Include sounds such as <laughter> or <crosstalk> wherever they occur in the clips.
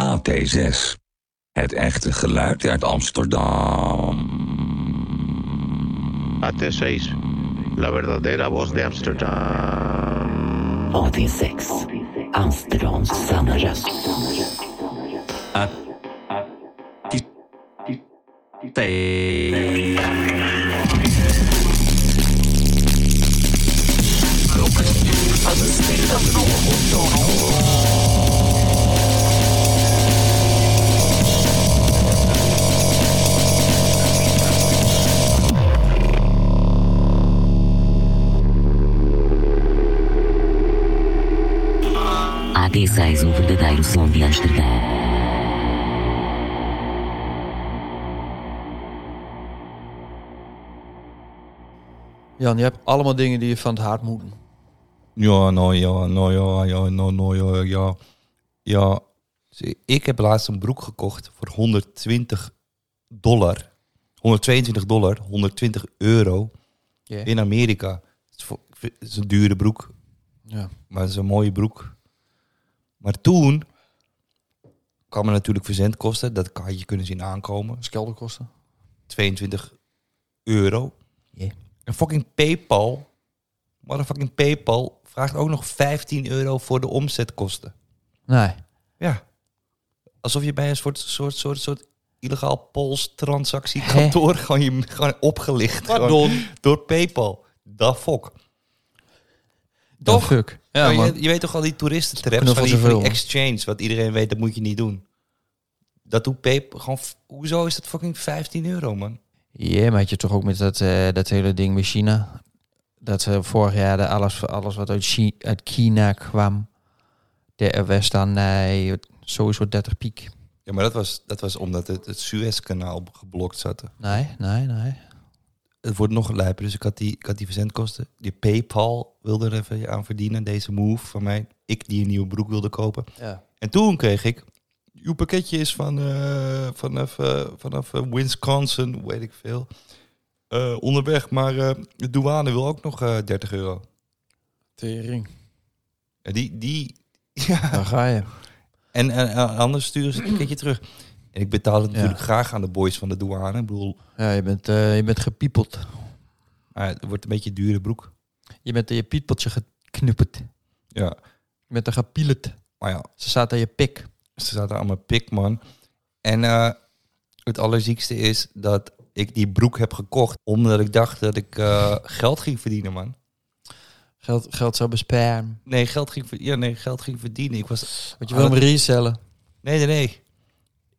AT6. Het echte geluid uit Amsterdam. AT6. La verdadera voz de Amsterdam. AT6. Amsterdams röst. AT6, o verdadeiro som de Amsterdã. Jan, je hebt allemaal dingen die je van het hart moeten. Ja, nou ja, nou ja, ja, nou, nou ja, ja. Ja, zie, ik heb laatst een broek gekocht voor 120 dollar. 122 dollar, 120 euro Ja. in Amerika. Het is, voor- ik vind- het is een dure broek, Ja. maar het is een mooie broek. Maar toen kwam er natuurlijk verzendkosten. Dat had je kunnen zien aankomen. Skelderkosten. 22 euro. Ja. En fucking PayPal, motherfucking PayPal, vraagt ook nog 15 euro voor de omzetkosten. Nee. Ja. Alsof je bij een soort, soort, soort, soort illegaal Pools transactiekantoor <laughs> gewoon, je, gewoon opgelicht. gewoon Pardon. door PayPal. Da fuck. Toch? fuck. Ja, Maar man. je, je weet toch al die toeristentraps Knuffel van die, van die exchange, wat iedereen weet, dat moet je niet doen. Dat doet PayPal gewoon. Hoezo is dat fucking 15 euro, man? Ja, maar had je toch ook met dat, eh, dat hele ding met China. Dat ze vorig jaar de alles, alles wat uit, Chi- uit China kwam. De was dan nee, sowieso 30 piek. Ja, maar dat was, dat was omdat het, het Suezkanaal geblokt zat. Nee, nee, nee. Het wordt nog lijper, dus ik had die, ik had die verzendkosten. Die PayPal wilde er even aan verdienen, deze move van mij. Ik die een nieuwe broek wilde kopen. Ja. En toen kreeg ik... Uw pakketje is van, eh, vanaf, eh, vanaf eh, Wisconsin, weet ik veel. eh, onderweg, maar eh, de douane wil ook nog eh 30 euro. Tering. En die, die, <laughs> ja. Daar ga je. En eh, anders sturen ze het pakketje terug. En ik betaal het Ja. natuurlijk graag aan de boys van de douane. Ik bedoel, Ja, je bent, eh, je bent gepiepeld. het wordt een beetje een dure broek. Je bent in je piepeltje geknupperd. Ja, Je bent er gepielet. maar ja, Ze staat aan je pik. Ze zaten allemaal pik, man. En eh, het allerziekste is dat ik die broek heb gekocht omdat ik dacht dat ik eh, geld ging verdienen, man. Geld, geld zou besparen. Nee, geld ging, ja, nee, geld ging verdienen. Ik was... Want je wil hem resellen. Nee, nee, nee.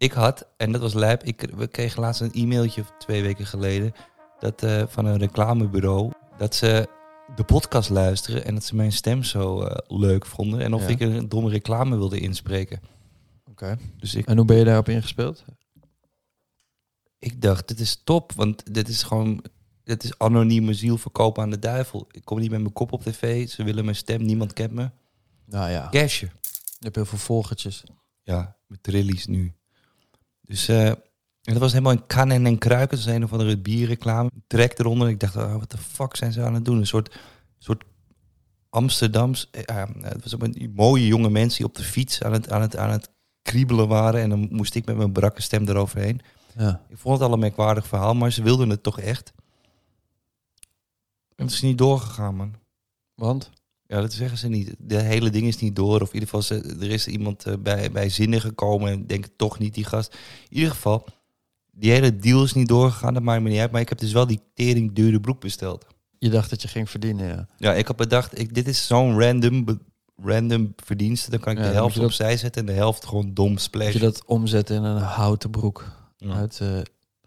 Ik had, en dat was lijp, ik, we kregen laatst een e-mailtje twee weken geleden dat, eh, van een reclamebureau dat ze de podcast luisteren en dat ze mijn stem zo eh, leuk vonden en of Ja. ik een domme reclame wilde inspreken. Oké. Dus ik En hoe ben je daarop ingespeeld? Ik dacht, dit is top, want dit is gewoon... Dit is anonieme ziel verkopen aan de duivel. Ik kom niet met mijn kop op tv. Ze willen mijn stem, niemand kent me. Nou ja, Cashje. je hebt heel veel volgertjes. Ja, met trillies nu. Dus eh, en dat was helemaal in kannen en kruiken. Dat was een of andere bierreclame. Trek eronder. Ik dacht, oh, wat de fuck zijn ze aan het doen? Een soort, soort Amsterdams... ja, het was een mooie jonge mensen die op de fiets aan het, aan, het, aan het kriebelen waren. En dan moest ik met mijn brakke stem eroverheen. Ja. Ik vond het al een merkwaardig verhaal, maar ze wilden het toch echt. En het is niet doorgegaan, man. Want? Ja, dat zeggen ze niet. De hele ding is niet door. Of in ieder geval, ze, er is iemand eh, bij, bij zinnen gekomen en denk toch niet die gast. In ieder geval, die hele deal is niet doorgegaan. Dat maakt me niet uit. Maar ik heb dus wel die tering dure broek besteld. Je dacht dat je ging verdienen, ja. Ja, ik had bedacht, ik, dit is zo'n random, random verdienste. Dan kan ik Ja, de helft dat- opzij zetten en de helft gewoon dom splash. je dat omzet in een houten broek. Ja. Uit, eh,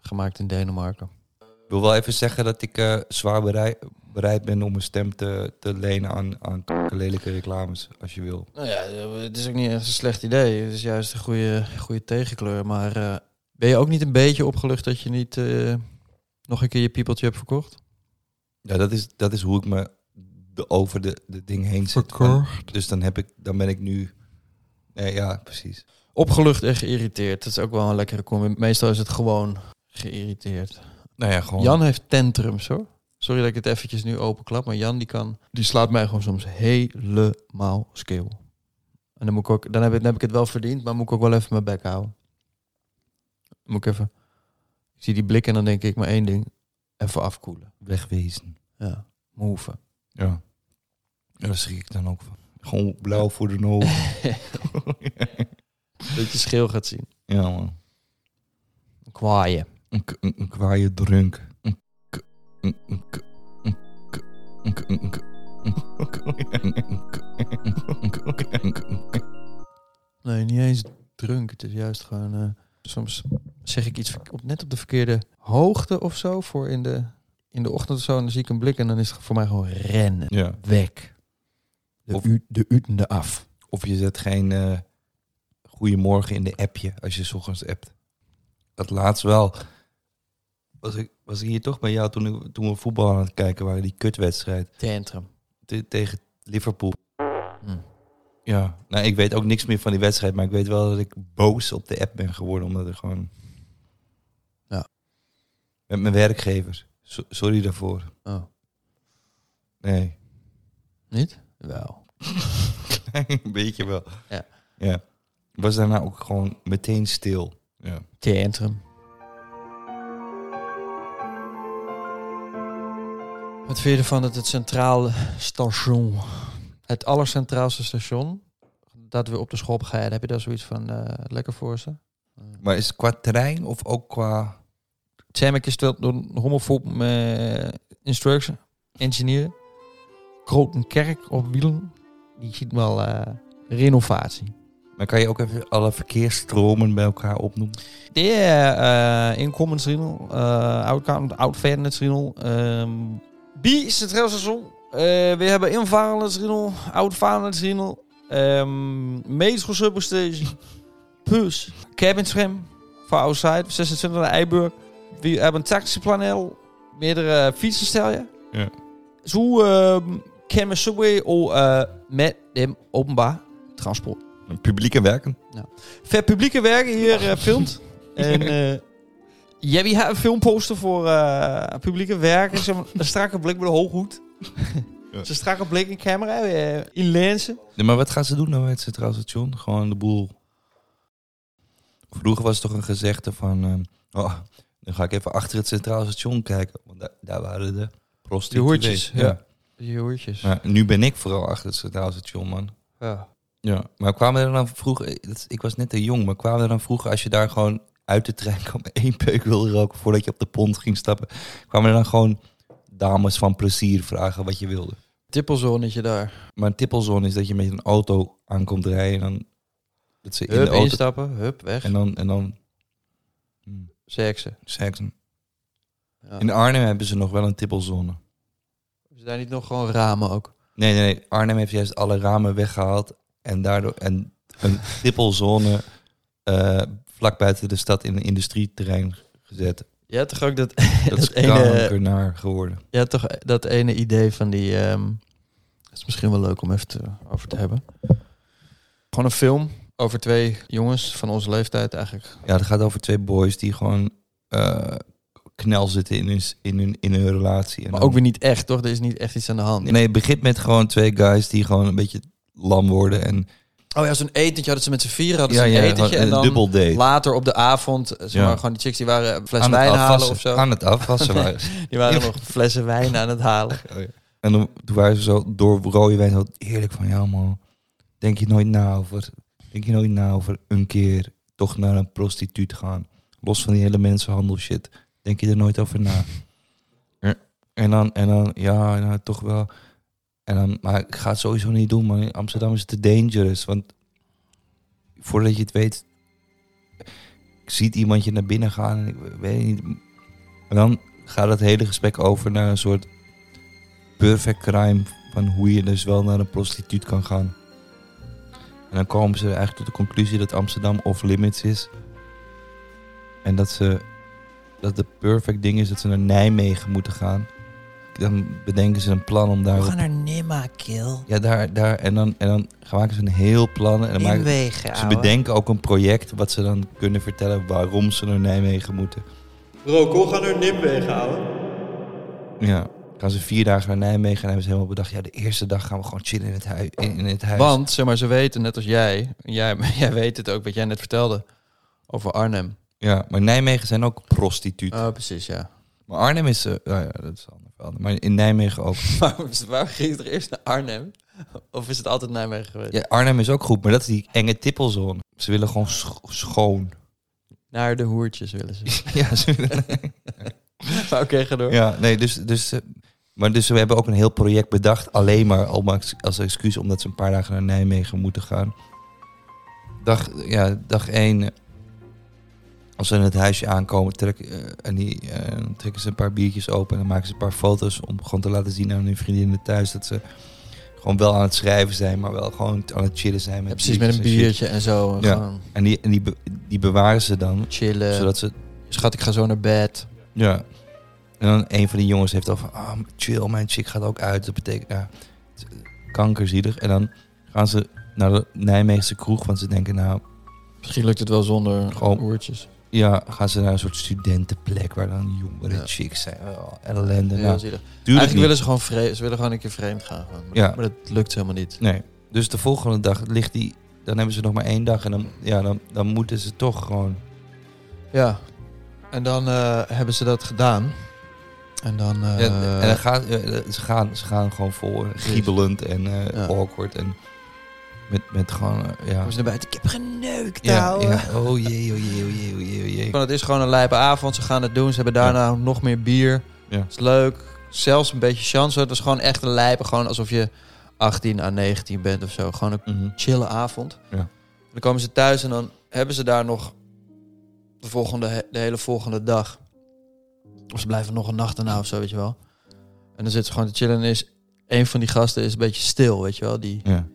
gemaakt in Denemarken. Ik wil wel even zeggen dat ik eh, zwaar bereid, ben om mijn stem te, te lenen aan, aan lelijke reclames, als je wil. Nou ja, het is ook niet echt een slecht idee. Het is juist een goede, goede tegenkleur. Maar eh, ben je ook niet een beetje opgelucht dat je niet eh, nog een keer je piepeltje hebt verkocht? Ja, dat is, dat is hoe ik me de, over de, de ding heen zet. Dus dan, heb ik, dan ben ik nu... Nee, ja, precies. Opgelucht en geïrriteerd. Dat is ook wel een lekkere combi. Meestal is het gewoon geïrriteerd. Nou ja, gewoon... Jan heeft tantrums hoor. Sorry dat ik het eventjes nu openklap, maar Jan die kan, die slaat mij gewoon soms helemaal skil. En dan moet ik ook, dan heb ik, dan heb ik het wel verdiend, maar moet ik ook wel even mijn bek houden. Moet ik even. Ik zie die blik en dan denk ik maar één ding: even afkoelen. Wegwezen. Ja, move. Ja. ja, daar schrik ik dan ook van. Gewoon blauw voor de ogen. <laughs> Dat je schil gaat zien. ja, man. Kwaaien. Een, een, een kwaaie drunk. Nee, niet eens drunk. Het is juist gewoon. eh, soms zeg ik iets op, net op de verkeerde hoogte of zo. Voor in de, in de ochtend of zo. En dan zie ik een blik en dan is het voor mij gewoon rennen. Ja. Weg. De, Of- u, de utende af. Of je zet geen eh goedemorgen in de appje als je 's ochtends appt. Dat laatst wel. Was ik, was ik hier toch bij jou toen, ik- toen we voetbal aan het kijken waren, die kutwedstrijd Tantrum. te- tegen Liverpool. Hm. Ja, nou ik weet ook niks meer van die wedstrijd, maar ik weet wel dat ik boos op de app ben geworden, omdat er gewoon... Ja. Met mijn werkgever. So- sorry daarvoor. Oh, Nee. niet? Wel. <laughs> Een beetje wel. Ja. Ja. Was daarna ook gewoon meteen stil. Ja. Tantrum. Wat vind je ervan dat het centrale station, het allercentraalste station, dat we op de schop gaan? Heb je daar zoiets van eh, lekker voor ze? Maar is het qua terrein of ook qua... Sam is door een homofoob uh, instruction, engineer. Grote kerk op wielen. Die ziet wel eh, renovatie. Maar kan je ook even alle verkeersstromen bij elkaar opnoemen? De uh, inkomensriedel, uh, oud, oud verderheidsriedel, um, Bi Centraal Station. Uh, we hebben invarendheidsriedel, oud varendheidsriedel, um, Metro Substation, <laughs> Plus, Cabin Tram, voor Outside, 26 naar Eiburg. We hebben een taxiplanel, meerdere fietsensteljen. Ja. Zo uh, kunnen we subway ook uh, met dem openbaar transport. Publieke werken? Ja. Ver publieke werken hier uh, filmt. <laughs> en ja, wie heeft een filmposter voor uh, publieke werken? Een strakke blik met een hooghoed. <laughs> ja. Een strakke blik in camera, uh, in lenzen. Nee, maar wat gaan ze doen nou bij het Centraal Station? Gewoon de boel... Vroeger was het toch een gezegde van... oh, dan ga ik even achter het Centraal Station kijken. Want daar, daar waren de prostituees. Die hoertjes, ja. Die hoertjes. Ja, nu ben ik vooral achter het Centraal Station, man. Ja. Ja, maar kwamen er dan vroeger... Ik was net te jong, maar kwamen er dan vroeger... Als je daar gewoon uit de trein kwam één peuk wilde roken... voordat je op de pont ging stappen... kwamen er dan gewoon dames van plezier vragen wat je wilde. Tippelzonnetje daar. Maar een tippelzone is dat je met een auto aankomt rijden... en dan dat ze in hup, de auto... instappen, hup, weg. En dan... En dan hmm, Seksen. seksen. Ja. In Arnhem hebben ze nog wel een tippelzone. Is daar niet nog gewoon ramen ook? Nee, nee, nee. Arnhem heeft juist alle ramen weggehaald... en daardoor en een <laughs> tippelzone... Uh, vlak buiten de stad in een industrieterrein gezet. Je hebt toch ook dat, dat is <laughs> ene, naar geworden. Je hebt toch dat ene idee van die... Um, dat is misschien wel leuk om even te, over te hebben. Gewoon een film over twee jongens van onze leeftijd eigenlijk. Ja, het gaat over twee boys die gewoon uh, knel zitten in hun, in hun, in hun relatie. En maar ook weer niet echt, toch? Er is niet echt iets aan de hand. Nee, het begint met gewoon twee guys die gewoon een beetje lam worden en... Oh ja, zo'n etentje hadden ze met z'n vier hadden ze ja, een ja, etentje. En dan later op de avond, zeg maar, ja. gewoon die chicks die waren fles wijn halen of zo. Aan het afwassen <laughs> waren Die waren nog flessen wijn aan het halen. <laughs> Oh, ja. En dan, toen waren ze zo door rode wijn zo eerlijk van... Ja man, denk je nooit na over... Denk je nooit na over een keer toch naar een prostituut gaan? Los van die hele mensenhandel shit. Denk je er nooit over na? <laughs> En- En dan, en dan ja, nou, toch wel. En dan, maar ik ga het sowieso niet doen, man. In Amsterdam is het te dangerous. Want voordat je het weet, ziet iemand je naar binnen gaan. En ik weet niet. En dan gaat het hele gesprek over naar een soort perfect crime. Van hoe je dus wel naar een prostituut kan gaan. En dan komen ze eigenlijk tot de conclusie dat Amsterdam off limits is. En dat ze dat de perfect ding is dat ze naar Nijmegen moeten gaan. Dan bedenken ze een plan om daar. We gaan naar Nimma, kill. Ja, daar, daar. En dan, en dan maken ze een heel plan. En dan maken, ze bedenken ook een project wat ze dan kunnen vertellen waarom ze naar Nijmegen moeten. Roko, ga naar Nimwegen, ouwe. Ja. Gaan ze vier dagen naar Nijmegen en hebben ze helemaal bedacht. Ja, de eerste dag gaan we gewoon chillen in het, hui, in, in het huis. Want, zeg maar, ze weten, net als jij, jij, <laughs> jij weet het ook, wat jij net vertelde, over Arnhem. Ja, maar Nijmegen zijn ook prostituut. Oh, precies, ja. Maar Arnhem is... eh nou ja, dat is een Maar in Nijmegen ook. <laughs> Maar waar ging het er eerst naar Arnhem? Of is het altijd Nijmegen geweest? Ja, Arnhem is ook goed, maar dat is die enge tippelzone. Ze willen gewoon scho- schoon. Naar de hoertjes willen ze. <laughs> Ja, ze willen- <laughs> Oké, ga door. ja nee, dus, dus, maar dus we hebben ook een heel project bedacht. Alleen maar al maar als excuus omdat ze een paar dagen naar Nijmegen moeten gaan. Dag, ja, dag één. Eh, Als ze in het huisje aankomen, trek, eh, en die, eh, trekken ze een paar biertjes open. En dan maken ze een paar foto's om gewoon te laten zien aan hun vriendinnen thuis. Dat ze gewoon wel aan het schrijven zijn, maar wel gewoon aan het chillen zijn. Met Ja, precies, met een en biertje en zo. En Ja. Gewoon En die, en die, be- die bewaren ze dan. chillen. Zodat ze Schat, ik ga zo naar bed. Ja. En dan een van die jongens heeft al van, ah, chill, mijn chick gaat ook uit. Dat betekent, ja, is kankerzielig. En dan gaan ze naar de Nijmeegse kroeg, want ze denken, nou, Misschien lukt het wel zonder Gewoon-. Ja, gaan ze naar een soort studentenplek waar dan jongere Ja. chicks zijn. Oh, ellende. Heel Nou, zielig. tuurlijk Eigenlijk niet. willen ze gewoon, ze willen gewoon een keer vreemd gaan. Gewoon. Maar, Ja. maar dat lukt helemaal niet. Nee. Dus de volgende dag ligt die, dan hebben ze nog maar één dag en dan, ja, dan, dan moeten ze toch gewoon. Ja. En dan eh, hebben ze dat gedaan. En dan... eh, Ja, en dan gaan, eh, ze, gaan, ze gaan gewoon vol, giebelend en eh, Ja. awkward en met, met gewoon, eh, ja. ze naar buiten. Ik heb geneukt, Ja, ouwe. ja. Oh jee, oh jee, oh jee, oh jee, oh jee. Van, het is gewoon een lijpe avond. Ze gaan het doen. Ze hebben daarna nog meer bier. Ja. Het is leuk. Zelfs een beetje chance. Het is gewoon echt een lijpe. Gewoon alsof je 18 à 19 bent of zo. Gewoon een Mhm. chille avond. Ja. Dan komen ze thuis en dan hebben ze daar nog de, volgende, de hele volgende dag. Of ze blijven nog een nacht erna of zo, weet je wel. En dan zitten ze gewoon te chillen en is een van die gasten is een beetje stil, weet je wel. Die Ja.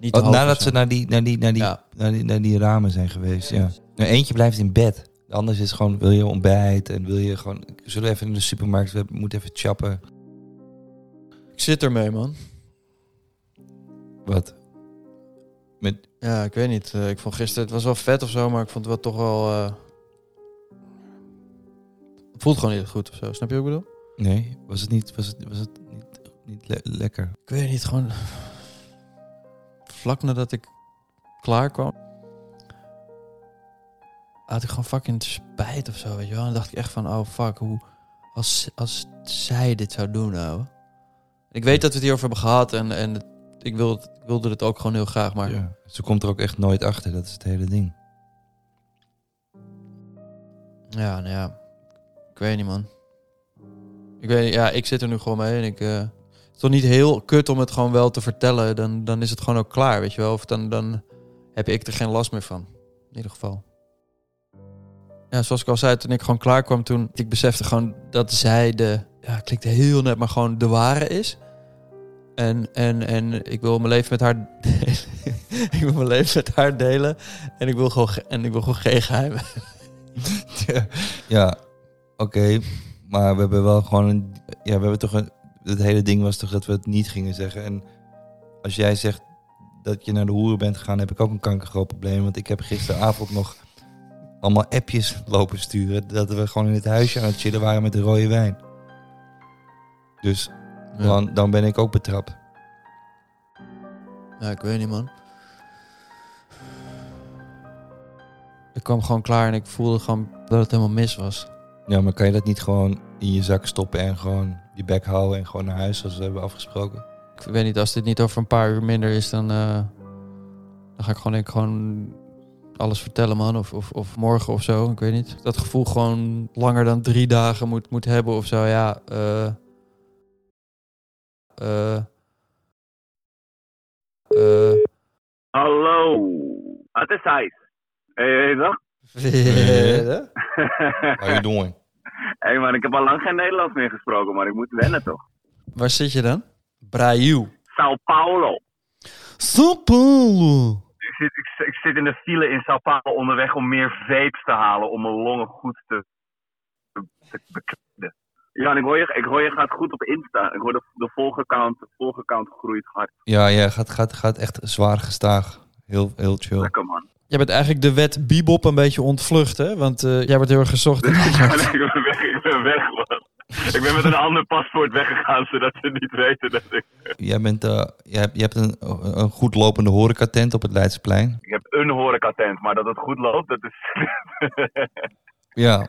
Niet Want nadat ze naar die, naar, die, naar, die, Ja. naar, die, naar die ramen zijn geweest, ja. Nou, eentje blijft in bed. De ander is gewoon, wil je ontbijt en wil je gewoon... Zullen we even in de supermarkt, we moeten even chappen. Ik zit ermee, man. Wat? Met, Ja, ik weet niet. Eh, ik vond gisteren, het was wel vet of zo, maar ik vond het wel toch wel... eh, Het voelt gewoon niet goed of zo. Snap je wat ik bedoel? nee, was het niet, was het, was het niet, niet le- lekker? Ik weet niet, gewoon... Vlak nadat ik klaar kwam... Had ik gewoon fucking spijt of zo, weet je wel. En dan dacht ik echt van, oh fuck, hoe... Als, als zij dit zou doen, nou. Ik weet dat we het hierover hebben gehad en, en het- ik, wil, het- ik wilde het ook gewoon heel graag, maar... Ja. Ze komt er ook echt nooit achter, dat is het hele ding. Ja, nou ja. Ik weet niet, man. Ik weet niet, ja, ik zit er nu gewoon mee en ik... eh, toch niet heel kut om het gewoon wel te vertellen. Dan, dan is het gewoon ook klaar, weet je wel. Of dan, dan heb ik er geen last meer van. In ieder geval. Ja, zoals ik al zei, toen ik gewoon klaar kwam, toen ik besefte gewoon dat zij de... Ja, klinkt heel net, maar gewoon de ware is. En, en, en ik wil mijn leven met haar delen. <laughs> ik wil mijn leven met haar delen. En ik wil gewoon, ge- en ik wil gewoon geen geheimen. ja, <laughs> ja oké. Maar we hebben wel gewoon een... Ja, we hebben toch een... Het hele ding was toch dat we het niet gingen zeggen. En als jij zegt dat je naar de hoeren bent gegaan, heb ik ook een kankergroot probleem. Want ik heb gisteravond nog allemaal appjes lopen sturen. Dat we gewoon in het huisje aan het chillen waren met de rode wijn. Dus Ja. dan, dan ben ik ook betrapt. Ja, ik weet niet, man. Ik kwam gewoon klaar en ik voelde gewoon dat het helemaal mis was. Ja, maar kan je dat niet gewoon in je zak stoppen en gewoon je bek houden en gewoon naar huis zoals we hebben afgesproken. Ik weet niet, als dit niet over een paar uur minder is, dan, eh, dan ga ik gewoon, denk ik, gewoon alles vertellen, man. Of, of, of morgen of zo, ik weet niet. Dat gevoel gewoon langer dan drie dagen moet, moet hebben of zo, ja. eh eh eh Hallo, het is Thijs. <laughs> Hey. How you doing? Hey man, ik heb al lang geen Nederlands meer gesproken, maar ik moet wennen toch. Waar zit je dan? Brail. Sao Paulo. Sao Paulo. Ik zit, ik, ik zit in de file in Sao Paulo onderweg om meer vapes te halen om mijn longen goed te, te, te bekleden. Ja, en ik hoor, je, ik hoor je gaat goed op Insta. Ik hoor de, de volgaccount, de volgaccount groeit hard. Ja, ja, gaat, gaat, gaat echt zwaar gestaag. Heel, heel chill. Lekker man. Jij bent eigenlijk de wet Bebop een beetje ontvlucht, hè? Want eh, jij wordt heel erg gezocht nee, <laughs> ik ben weg, ik ben weg man. Ik ben met een ander paspoort weggegaan zodat ze niet weten dat ik... Jij bent, eh, je hebt, je hebt een, een goed lopende horecatent op het Leidseplein. Ik heb een horecatent, maar dat het goed loopt, dat is... <laughs> Ja,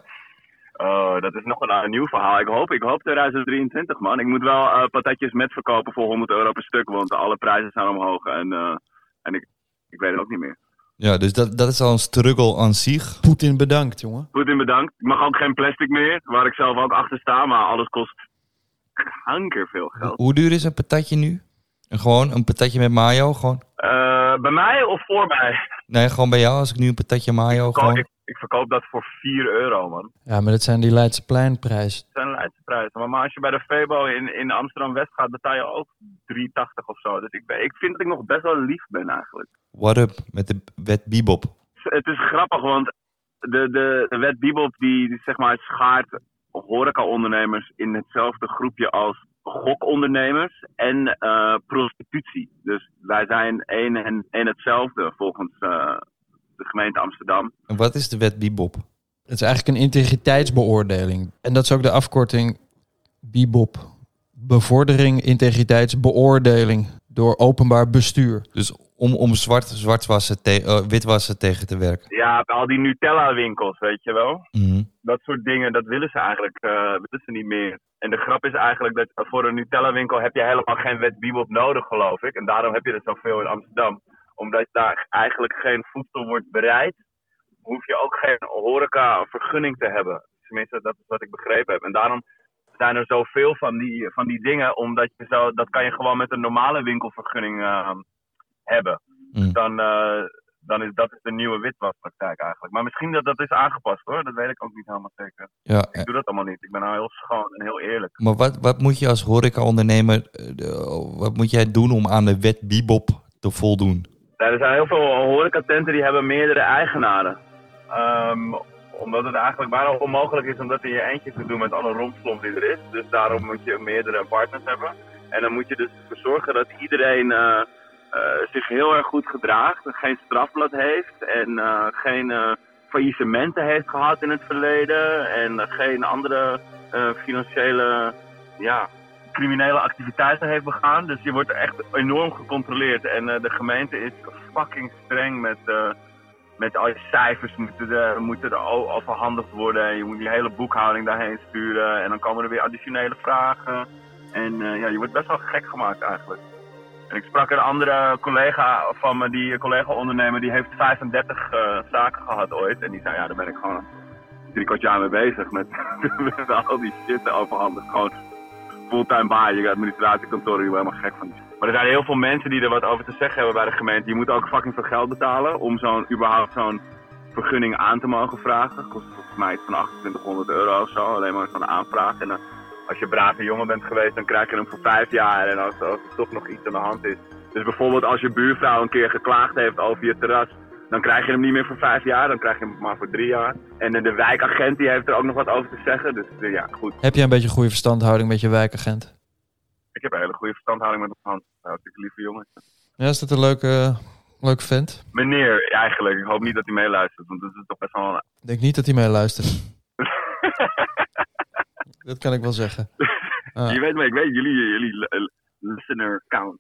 Oh, dat is nog een, nieuw verhaal. Ik hoop, ik hoop 2023, man. Ik moet wel eh, patatjes met verkopen voor 100 euro per stuk, want alle prijzen zijn omhoog. En, eh, en ik, ik weet het ook niet meer. Ja dus dat, dat is al een struggle aan zich. Poetin bedankt, jongen. Poetin bedankt. Ik mag ook geen plastic meer, waar ik zelf ook achter sta, maar alles kost kanker veel geld. Hoe duur is een patatje nu? En gewoon een patatje met mayo? Gewoon? Eh, bij mij of voor mij? Nee, gewoon bij jou als ik nu een patatje mayo Ik, gewoon... ik, ik verkoop dat voor 4 euro, man. Ja, maar dat zijn die Leidse pleinprijzen. Dat zijn Leidse prijzen. Maar, maar als je bij de Febo in, in Amsterdam-West gaat, betaal je ook 3,80 of zo. Dus ik, ben, ik vind dat ik nog best wel lief ben eigenlijk. What up met de wet Bebop? het is grappig, want de, de, de wet Bibop die, die zeg maar schaart horeca-ondernemers in hetzelfde groepje als gokondernemers en eh, prostitutie. Dus wij zijn één en, en hetzelfde volgens eh, de gemeente Amsterdam. En wat is de wet Bebop? Het is eigenlijk een integriteitsbeoordeling. En dat is ook de afkorting BIBOP. Bevordering integriteitsbeoordeling door openbaar bestuur. Dus om, om zwart, zwartwassen te, eh, witwassen tegen te werken. Ja, al die Nutella-winkels, weet je wel. Mhm. dat soort dingen, dat willen ze eigenlijk eh, willen ze niet meer. En de grap is eigenlijk dat voor een Nutella-winkel heb je helemaal geen wet Bibop nodig, geloof ik. En daarom heb je er zoveel in Amsterdam. Omdat daar eigenlijk geen voedsel wordt bereid, hoef je ook geen horeca-vergunning te hebben. Tenminste, dat is wat ik begrepen heb. En daarom zijn er zoveel van die, van die dingen, omdat je zo, dat kan je gewoon met een normale winkelvergunning eh, hebben. Mm. Dan, eh, dan is dat de nieuwe witwaspraktijk eigenlijk. Maar misschien dat dat is aangepast hoor, dat weet ik ook niet helemaal zeker. Ja, Ik doe dat allemaal niet. Ik ben nou heel schoon en heel eerlijk. maar wat, wat moet je als horecaondernemer, de- wat moet jij doen om aan de wet Bebop te voldoen? Er zijn heel veel horecatenten die hebben meerdere eigenaren. Ehm, omdat het eigenlijk bijna onmogelijk is om dat in je eentje te doen met alle rompslomp die er is. Dus daarom moet je meerdere partners hebben. En dan moet je dus ervoor zorgen dat iedereen eh, eh, zich heel erg goed gedraagt. En geen strafblad heeft. En eh, geen faillissementen heeft gehad in het verleden. En geen andere financiële ja, criminele activiteiten heeft begaan. Dus je wordt echt enorm gecontroleerd. En eh, de gemeente is fucking streng met, eh, met al je cijfers moeten, de, moeten er overhandigd worden. En je moet die hele boekhouding daarheen sturen. En dan komen er weer additionele vragen. En eh, ja, je wordt best wel gek gemaakt eigenlijk. En ik sprak een andere collega van me, die collega-ondernemer, die heeft 35 eh, zaken gehad ooit. En die zei, ja, daar ben ik gewoon drie kwart jaar mee bezig met, <laughs> met al die shit overhandigen. Gewoon fulltime baan, je administratiekantoren, die worden helemaal gek van. Maar er zijn heel veel mensen die er wat over te zeggen hebben bij de gemeente. Die moeten ook fucking veel geld betalen om zo'n, überhaupt zo'n vergunning aan te mogen vragen. Kost volgens mij iets van 2800 euro of zo, alleen maar zo'n aanvraag. En dan, als je brave jongen bent geweest, dan krijg je hem voor vijf jaar. En als, als er toch nog iets aan de hand is. Dus bijvoorbeeld als je buurvrouw een keer geklaagd heeft over je terras, dan krijg je hem niet meer voor vijf jaar, dan krijg je hem maar voor drie jaar. En eh, de wijkagent die heeft er ook nog wat over te zeggen. Dus eh, ja, goed. Heb jij een beetje goede verstandhouding met je wijkagent? Ik heb een hele goede verstandhouding met mijn hand. Hartstikke lieve jongen. Ja, is dat een leuke, leuke vent? Meneer, eigenlijk. Ik hoop niet dat hij meeluistert, want dat is toch best wel. Ik denk niet dat hij meeluistert. <laughs> dat kan ik wel zeggen. <laughs> Ah. Je weet maar, ik weet jullie, jullie li- listener count.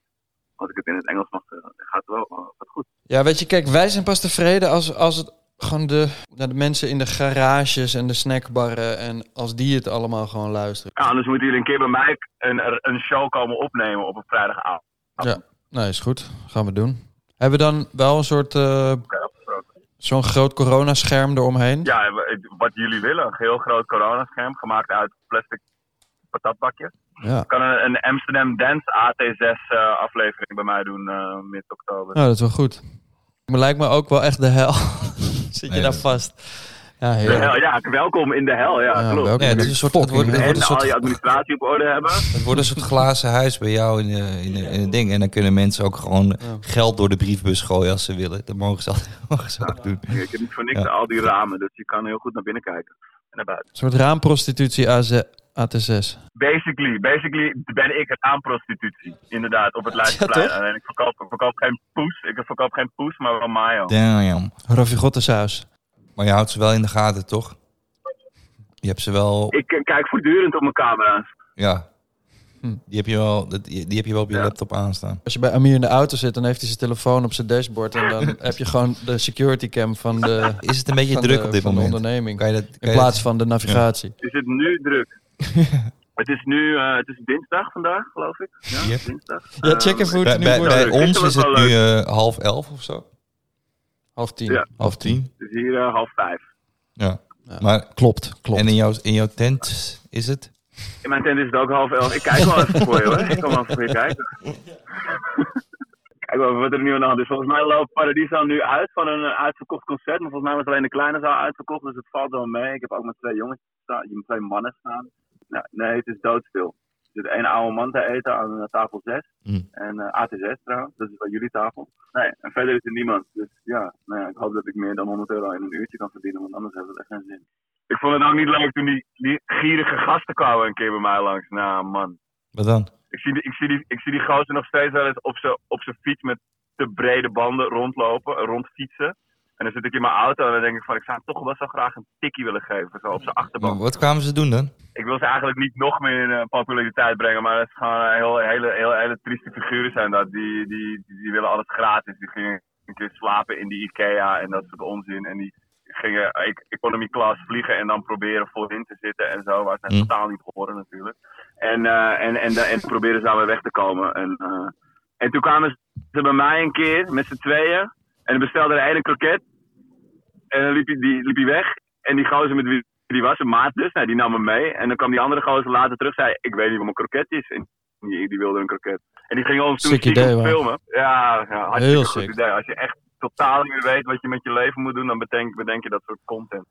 Als ik het in het Engels mag zeggen, gaat het wel eh, wat goed. Ja, weet je, kijk, wij zijn pas tevreden als, als, het, Gewoon de, naar de mensen in de garages en de snackbarren. En als die het allemaal gewoon luisteren. Ja, anders moeten jullie een keer bij mij een, een show komen opnemen op een vrijdagavond. Ja, nou is goed. Gaan we doen. Hebben we dan wel een soort, eh, afgesproken. zo'n groot coronascherm eromheen? Ja, wat jullie willen. Een heel groot coronascherm gemaakt uit plastic patatbakjes. Ja. Ik kan een, een Amsterdam Dance AT6 eh, aflevering bij mij doen eh, mid-oktober. Nou, dat is wel goed. Maar lijkt me ook wel echt de hel. <laughs> Zit je Nee, daar vast? Ja, De heel hel, ja, welkom in de hel, ja, Ja, klopt. het, is een soort, het, wordt, het, wordt En een al je soort, administratie op orde hebben. het wordt een soort glazen huis bij jou in, de, in, de, in het ding. En dan kunnen mensen ook gewoon geld door de briefbus gooien als ze willen. Dat mogen ze, altijd- <laughs> mogen ze ook doen. Ik heb niet voor niks Ja. al die ramen, dus je kan heel goed naar binnen kijken. En naar buiten. Een soort raamprostitutie AZ, AT6. Basically, basically ben ik het aanprostitutie. Inderdaad, op het Leidseplein. toch? Alleen ik verkoop, geen poes. Ik verkoop geen poes, maar wel mayo. Damn. Raffigottensaus. Maar je houdt ze wel in de gaten, toch? Je hebt ze wel... Ik kijk voortdurend op mijn camera's. Ja. Hm. Die, heb je wel, dat- die die heb je wel op je Ja. laptop aanstaan. Als je bij Amir in de auto zit, dan heeft hij zijn telefoon op zijn dashboard. En dan <laughs> heb je gewoon de security cam van de, Is het een beetje druk de, op dit van de moment? onderneming. Kan je dat, kan In je plaats dat- van de navigatie. Is het nu druk? <laughs> het is nu, eh, het is dinsdag vandaag, geloof ik. Ja, Yep. dinsdag. Ja, check even hoe Bij, het nu bij, wordt. bij druk. ons is het nu eh, half elf of zo. Half tien. Ja. Half tien. Het is hier eh, half vijf. Ja. Ja. Maar, Klopt, klopt. en in jouw, in jouw tent is het? In mijn tent is het ook half elf. Ik kijk wel even voor je hoor. Ik kom wel even voor je kijken. Kijk wel even wat er nu aan de hand is. Volgens mij loopt Paradiso nu uit van een eh, uitverkocht concert. Maar volgens mij was alleen de kleine zaal uitverkocht. Dus het valt wel mee. Ik heb ook met twee jongens staan. Met twee mannen staan. Nou, nee, het is doodstil. Er zit één oude man te eten aan tafel 6. Mm. En eh AT6 trouwens. Dat is bij jullie tafel. Nee, en verder is er niemand. Dus ja, nou ja, ik hoop dat ik meer dan 100 euro in een uurtje kan verdienen. Want anders heeft het echt geen zin. Ik vond het ook niet leuk toen die, die gierige gasten kwamen een keer bij mij langs. Nou man. Wat dan? Ik zie, die, ik, zie die, ik zie die gozer nog steeds wel eens op zijn op zijn fiets met te brede banden rondlopen, rondfietsen. En dan zit ik in mijn auto en dan denk ik van, ik zou hem toch wel zo graag een tikkie willen geven, zo op zijn achterbank. Wat kwamen ze doen dan? Ik wil ze eigenlijk niet nog meer in eh, populariteit brengen, maar het is gewoon een heel, hele, heel, hele trieste figuren zijn dat. Die, die, die, die willen alles gratis. Die gingen een keer slapen in die Ikea en dat soort onzin. En die gingen economy class vliegen en dan proberen voorin te zitten en zo, waar ze Hm. totaal niet horen natuurlijk. En, eh en, en, en, proberen ze daar weer weg te komen. En, eh, en toen kwamen ze bij mij een keer met z'n tweeën en dan bestelde de ene kroket. En dan liep hij, die, liep hij weg. En die gozer met wie die was, een maat dus, nou, die nam hem mee. En dan kwam die andere gozer later terug zei, ik weet niet wat mijn kroket is. En die, die wilde een kroket. En die ging ons toen idee, filmen. Ja, ja Heel goed sick. idee. Als je echt totaal niet meer weet wat je met je leven moet doen, dan bedenk, bedenk je dat soort content.